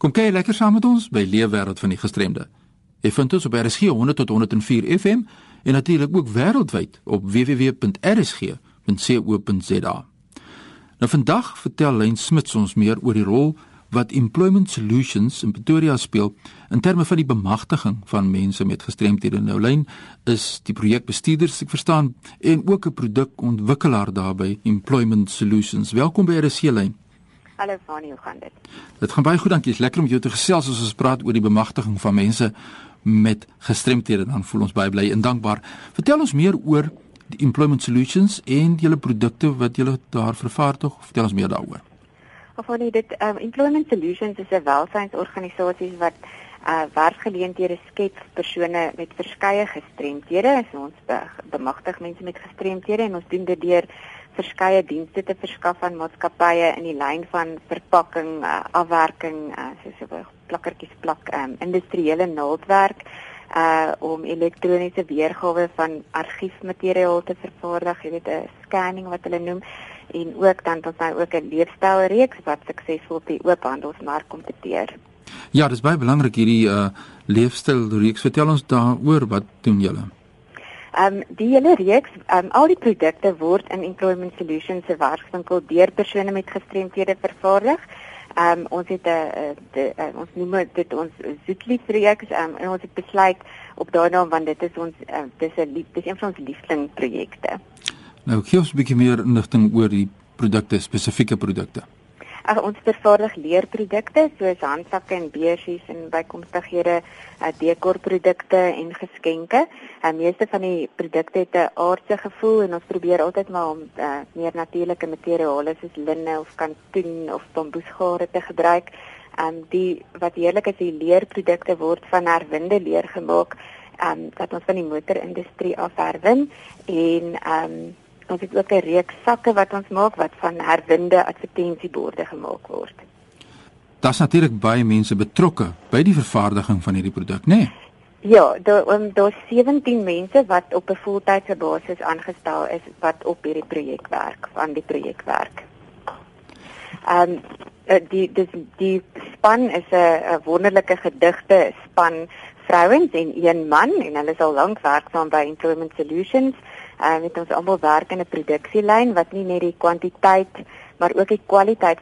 Kom kyk lekker saam met ons by Leefwêreld van die Gestremde. Jy vind ons op RSG 100 tot 104 FM en natuurlik ook wêreldwyd op www.rsg.co.za. Nou vandag vertel Lyn Smits ons meer oor die rol wat Employment Solutions in Pretoria speel in terme van die bemagtiging van mense met gestremthede. Nou Lyn is die projekbestuurder, ek verstaan, en ook 'n produkontwikkelaar daarby Employment Solutions. Welkom by RSC Lyn. Hallo Fani, hoe gaan dit? Dit gaan baie goed, dankie. Dit is lekker om jou te gesels as ons praat oor die bemagtiging van mense met gestremthede. Dan voel ons baie bly en dankbaar. Vertel ons meer oor die Employment Solutions en julle produkte wat julle daar vervaardig. Vertel ons meer daaroor. Fani, dit um, Employment Solutions is 'n welsynsorganisasie wat uh werkgeleenthede skep vir persone met verskeie gestremthede. Ons bemagtig mense met gestremthede en ons doen dit deur verskeie dienste te verskaf aan maatskappye in die lyn van verpakking, uh, afwerking, uh, soos so plakkertjies plak, um, industriële naaldwerk uh om elektroniese weergawe van argiefmateriaal te vervaardig, jy weet 'n scanning wat hulle noem en ook dan dan nou ook 'n leefstylreeks wat suksesvol op die oophandelsmark kompeteer. Ja, dis baie belangrik hierdie uh leefstylreeks. Vertel ons daaroor wat doen julle? Ehm um, die hele reeks, ehm um, al die produkte word in Employment Solutions se werkswinkel deur persone met gestremthede vervaardig. Ehm um, ons het 'n uh, ons noem dit ons Zoetlief reeks um, en ons het besluit op daai naam want dit is ons uh, dis 'n lief, dis een van ons liefling projekte. Nou, gee ons 'n bietjie meer inligting oor die produkte, spesifieke produkte. Ag ons vervaardig leerprodukte soos handsakke en beursies en bykomstighede, uh, dekorprodukte en geskenke. Die uh, meeste van die produkte het 'n aardse gevoel en ons probeer altyd maar om uh, meer natuurlike materiale soos linne of katoen of bamboesgare te gebruik. Um die wat heerlik is, die leerprodukte word van herwinde leer gemaak, um wat ons van die motorindustrie af herwin en um Ons het ook 'n reeks sakke wat ons maak wat van herwinde advertensieborde gemaak word. Daar's natuurlik baie mense betrokke by die vervaardiging van hierdie produk, né? Nee? Ja, daar um, daar's 17 mense wat op 'n voltydse basis aangestel is wat op hierdie projek werk, van die projek werk. Ehm um, die dis die span is 'n wonderlike gedigte span vrouens en een man en hulle is al lank werksaam by Employment Solutions uh, met ons almal werk in 'n produksielyn wat nie net die kwantiteit maar ook die kwaliteit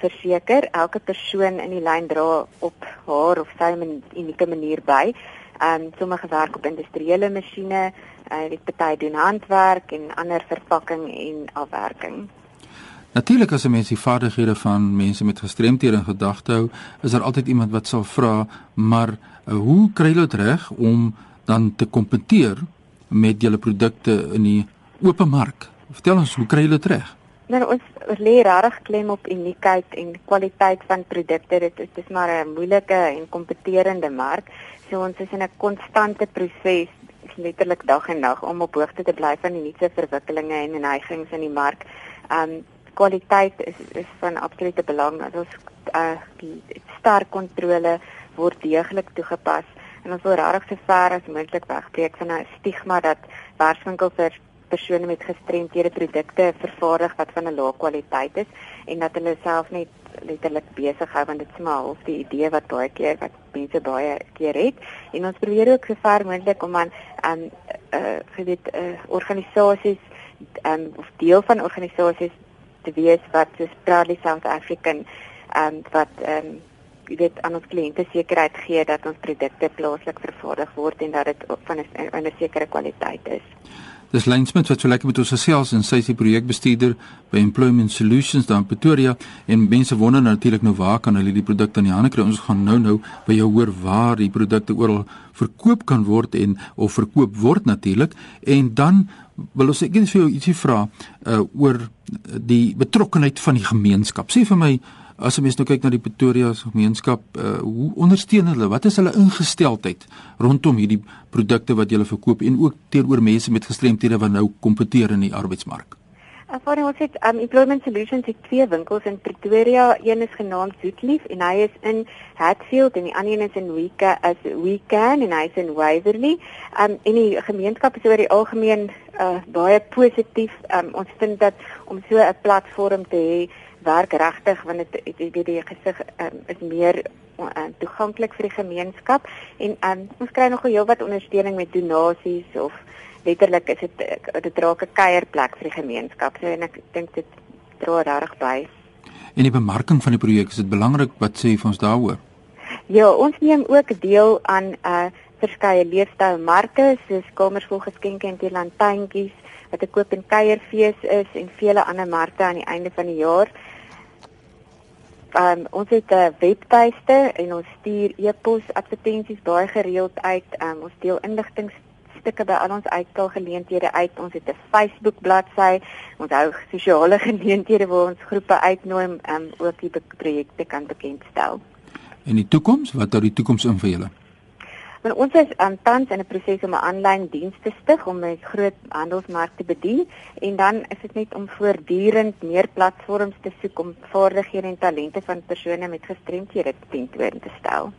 verseker. Elke persoon in die lyn dra op haar of sy 'n unieke manier by. Ehm um, sommige werk op industriële masjiene, uh, die party doen handwerk en ander verpakking en afwerking. Natuurlik as 'n mens die vaardighede van mense met gestremthede in gedagte hou, is daar altyd iemand wat sal vra, maar uh, hoe kry jy dit reg om dan te kompeteer met julle produkte in die oop mark. Vertel ons, hoe kry julle dit reg? Nou ons lê regtig klem op uniekheid en kwaliteit van produkte. Dit is dis maar 'n moeilike en kompeterende mark. So ons is in 'n konstante proses, letterlik dag en nag om op hoogte te bly van die nuutste verwikkelinge en neigings in die mark. Um kwaliteit is is van absolute belang. Ons uh sterk kontrole word deeglik toegepas en ons wil regtig so ver as moontlik wegbreek van 'n stigma dat werkswinkels vir persone met gestremdhede produkte vervaardig wat van 'n lae kwaliteit is en dat hulle self net letterlik besig hou want dit is maar of die idee wat baie keer wat mense baie keer het. En ons probeer ook so ver moontlik om aan aan uh geweet uh organisasies um of deel van organisasies te wees wat so Proudly South African um wat um weet aan ons kliënte sekerheid gee dat ons produkte plaaslik vervaardig word en dat dit van 'n sekere kwaliteit is. Dis Lynn Smith wat so lekker met ons gesels en sy is die projekbestuurder by Employment Solutions daar in Pretoria en mense wonder natuurlik nou waar kan hulle die produkte in die hande kry? Ons gaan nou-nou by jou hoor waar die produkte oral verkoop kan word en of verkoop word natuurlik en dan wil ons ek net vir jou ietsie vra uh, oor die betrokkenheid van die gemeenskap. Sê vir my As mens nou kyk na die Pretoria gemeenskap, uh, hoe ondersteun hulle? Wat is hulle ingesteldheid rondom hierdie produkte wat julle verkoop en ook teenoor mense met gestremthede wat nou kompeteer in die arbeidsmark? Afore ons het um, Employment Solutions het twee winkels in Pretoria. Een is genaamd Zoetlief en hy is in Hatfield en die ander een is in Weka as Wecan en hy is in Waverley. Um en die gemeenskap is oor die algemeen uh, baie positief. Um ons vind dat om so 'n platform te hê werk regtig want dit ek weet die gesig um, is meer uh, toeganklik vir die gemeenskap en um, ons kry nog heelwat ondersteuning met donasies of letterlik is dit dit raak 'n kuierplek vir die gemeenskap. So en ek dink dit dra reg by. En die bemarking van die projek, is dit belangrik wat sê vir ons daaroor? Ja, ons neem ook deel aan 'n uh, verskeie leefstylmarke soos kamers vol geskenke en die lantuintjies wat 'n koop en kuierfees is en vele ander markte aan die einde van die jaar. Um, ons het 'n webtuiste en ons stuur e-pos advertensies baie gereeld uit. Um, ons deel inligtingstukke by al ons uitstaalgeleenthede uit. Ons het 'n Facebook bladsy. Ons hou sosiale geleenthede waar ons groepe uitnooi om um, ook die projekte kan bekendstel. En die toekoms, wat hou die toekoms in vir julle? Maar ons is aan um, tans in 'n proses om 'n aanlyn diens te stig om 'n groot handelsmark te bedien en dan is dit net om voortdurend meer platforms te soek om vaardighede en talente van persone met gestremthede tentoon te stel.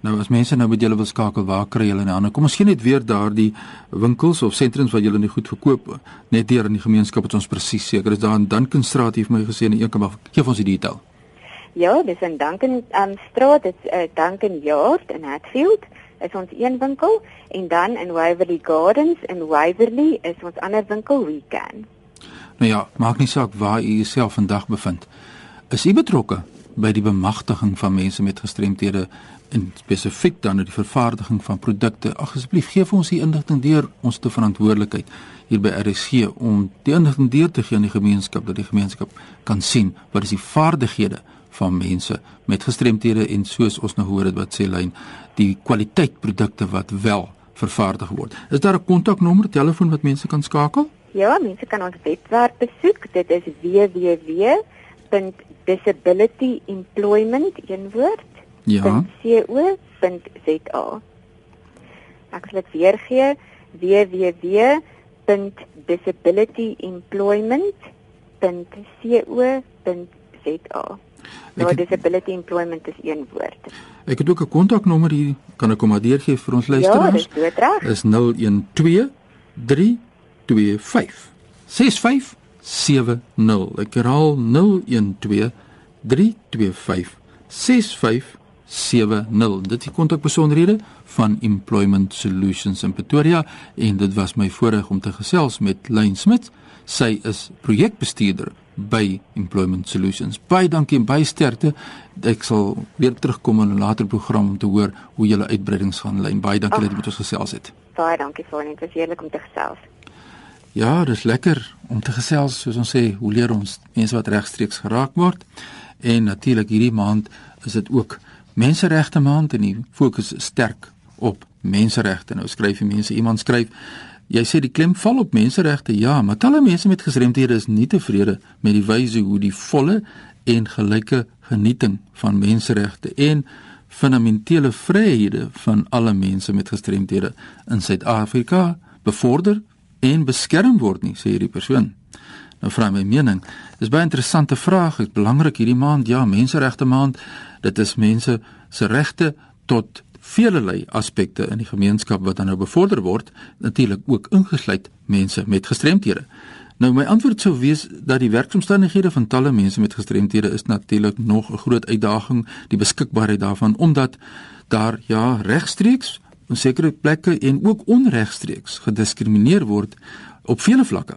Nou as mense nou met julle wil skakel, waar kry hulle nou? Kom ons gee net weer daardie winkels of sentrums waar julle nie goed verkoop net deur in die gemeenskap wat ons presies seker is daar in Duncanstraat het my gesê in een kant gee ons die detail. Ja, dis in Duncan um, straat, dit is uh, Duncan Yard in Hatfield is ons een winkel en dan in Waverley Gardens in Waverley is ons ander winkel Weekend. Nou ja, maak nie saak waar u jouself vandag bevind. Is u betrokke by die bemagtiging van mense met gestremthede en spesifiek dan die vervaardiging van produkte? Ag asseblief gee vir ons die inligting deur ons te verantwoordelikheid hier by RSG om die inligting deur te gee aan die gemeenskap dat die gemeenskap kan sien wat is die vaardighede van mense met gestremthede en soos ons nou hoor dit wat sê lyn die kwaliteit produkte wat wel vervaardig word. Is daar 'n kontaknommer, telefoon wat mense kan skakel? Ja, mense kan ons webwerf besoek. Dit is www.disabilityemployment een woord. Ja. .co.za. Ek sal dit weer gee. www.disabilityemployment.co.za. Nou het, disability employment is een woord. Ek het ook 'n kontaknommer hier, kan ek hom maar deurgee vir ons luisteraars? Ja, dis reg. Is 012 325 6570. Ek herhaal 012 325 6570. Dit is die kontakbesonderhede van Employment Solutions in Pretoria en dit was my voorreg om te gesels met Lyn Smit. Sy is projekbestuurder by Employment Solutions. Baie dankie en baie sterkte. Ek sal weer terugkom in 'n later program om te hoor hoe julle uitbreidings gaan lyn. Baie dankie dat jy met ons gesels het. Baie dankie vir net, dit is heerlik om te gesels. Ja, dis lekker om te gesels, soos ons sê, hoe leer ons mense wat regstreeks geraak word. En natuurlik hierdie maand is dit ook menseregte maand en die fokus is sterk op menseregte. Nou skryf die mense, iemand skryf Jy sê die klem val op menseregte. Ja, maar talle mense met gestremthede is nie tevrede met die wyse hoe die volle en gelyke genieting van menseregte en fundamentele vryhede van alle mense met gestremthede in Suid-Afrika bevorder en beskerm word nie, sê hierdie persoon. Nou vra my mening. Dis baie interessante vraag. Dit is belangrik hierdie maand, ja, menseregte maand. Dit is mense se regte tot velelei aspekte in die gemeenskap wat dan nou bevorder word, natuurlik ook ingesluit mense met gestremthede. Nou my antwoord sou wees dat die werkomstandighede van talle mense met gestremthede is natuurlik nog 'n groot uitdaging, die beskikbaarheid daarvan omdat daar ja regstreeks op sekere plekke en ook onregstreeks gediskrimineer word op vele vlakke.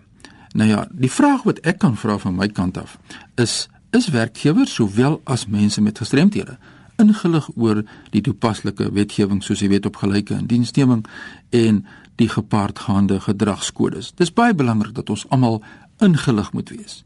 Nou ja, die vraag wat ek kan vra van my kant af is is werkgewers sowel as mense met gestremthede ingelig oor die toepaslike wetgewing soos jy weet op gelyke indiensneming en die gepaardgaande gedragskodes. Dis baie belangrik dat ons almal ingelig moet wees.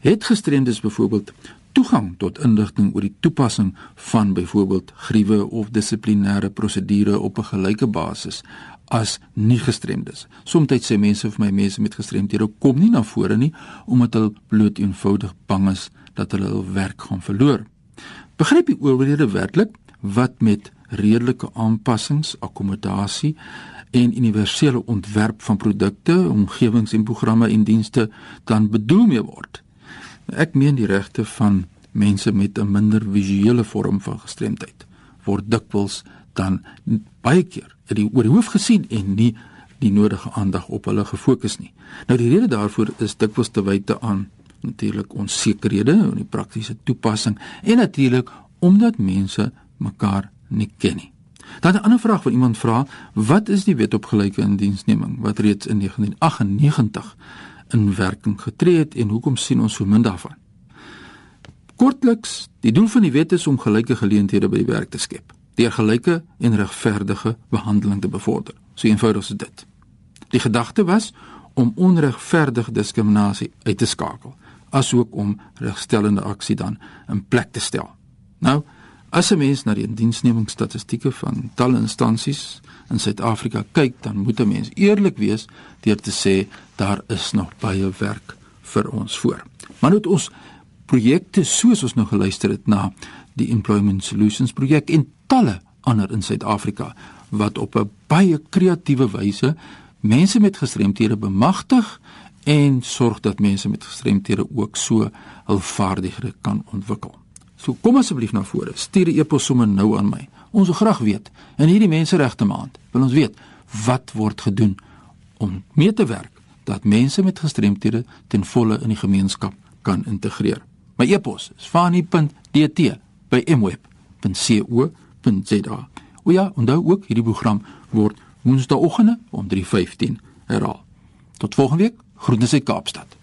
Het gestremdes byvoorbeeld toegang tot inligting oor die toepassing van byvoorbeeld gruwe of dissiplinêre prosedure op 'n gelyke basis as nie gestremdes. Somstyds sê mense vir my mense met gestremdhede kom nie na vore nie omdat hulle bloot eenvoudig bang is dat hulle hul werk gaan verloor. Begryp die oorlede werklik wat met redelike aanpassings, akkommodasie en universele ontwerp van produkte, omgewings en programme en dienste dan bedoel mee word. Ek meen die regte van mense met 'n minder visuele vorm van gestremdheid word dikwels dan baie keer uit die oor die hoof gesien en nie die nodige aandag op hulle gefokus nie. Nou die rede daarvoor is dikwels te wyte aan natuurlik onsekerhede in die praktiese toepassing en natuurlik omdat mense mekaar nie ken nie. Dan 'n ander vraag wat iemand vra, wat is die wet op gelyke indiensneming wat reeds in 1998 in werking getree het en hoekom sien ons so min daarvan? Kortliks, die doel van die wet is om gelyke geleenthede by die werk te skep, deur gelyke en regverdige behandeling te bevorder. So eenvoudig is dit. Die gedagte was om onregverdige diskriminasie uit te skakel, asook om regstellende aksie dan in plek te stel. Nou, As 'n mens na die indiensnemingsstatistieke van talle instansies in Suid-Afrika kyk, dan moet 'n mens eerlik wees deur te sê daar is nog baie werk vir ons voor. Maar nou ons projekte soos ons nou geluister het na die Employment Solutions projek en talle ander in Suid-Afrika wat op 'n baie kreatiewe wyse mense met gestremthede bemagtig en sorg dat mense met gestremthede ook so hul vaardighede kan ontwikkel. So kom asseblief na vore. Stuur 'n e-pos sommer nou aan my. Ons wil graag weet in hierdie menseregte maand wil ons weet wat word gedoen om mee te werk dat mense met gestremthede ten volle in die gemeenskap kan integreer. My e-pos is fani.dt@mweb.co.za. O ja, onthou ook hierdie program word woensdaeoggende om 3:15 herhaal. Tot volgende week. Groete uit Kaapstad.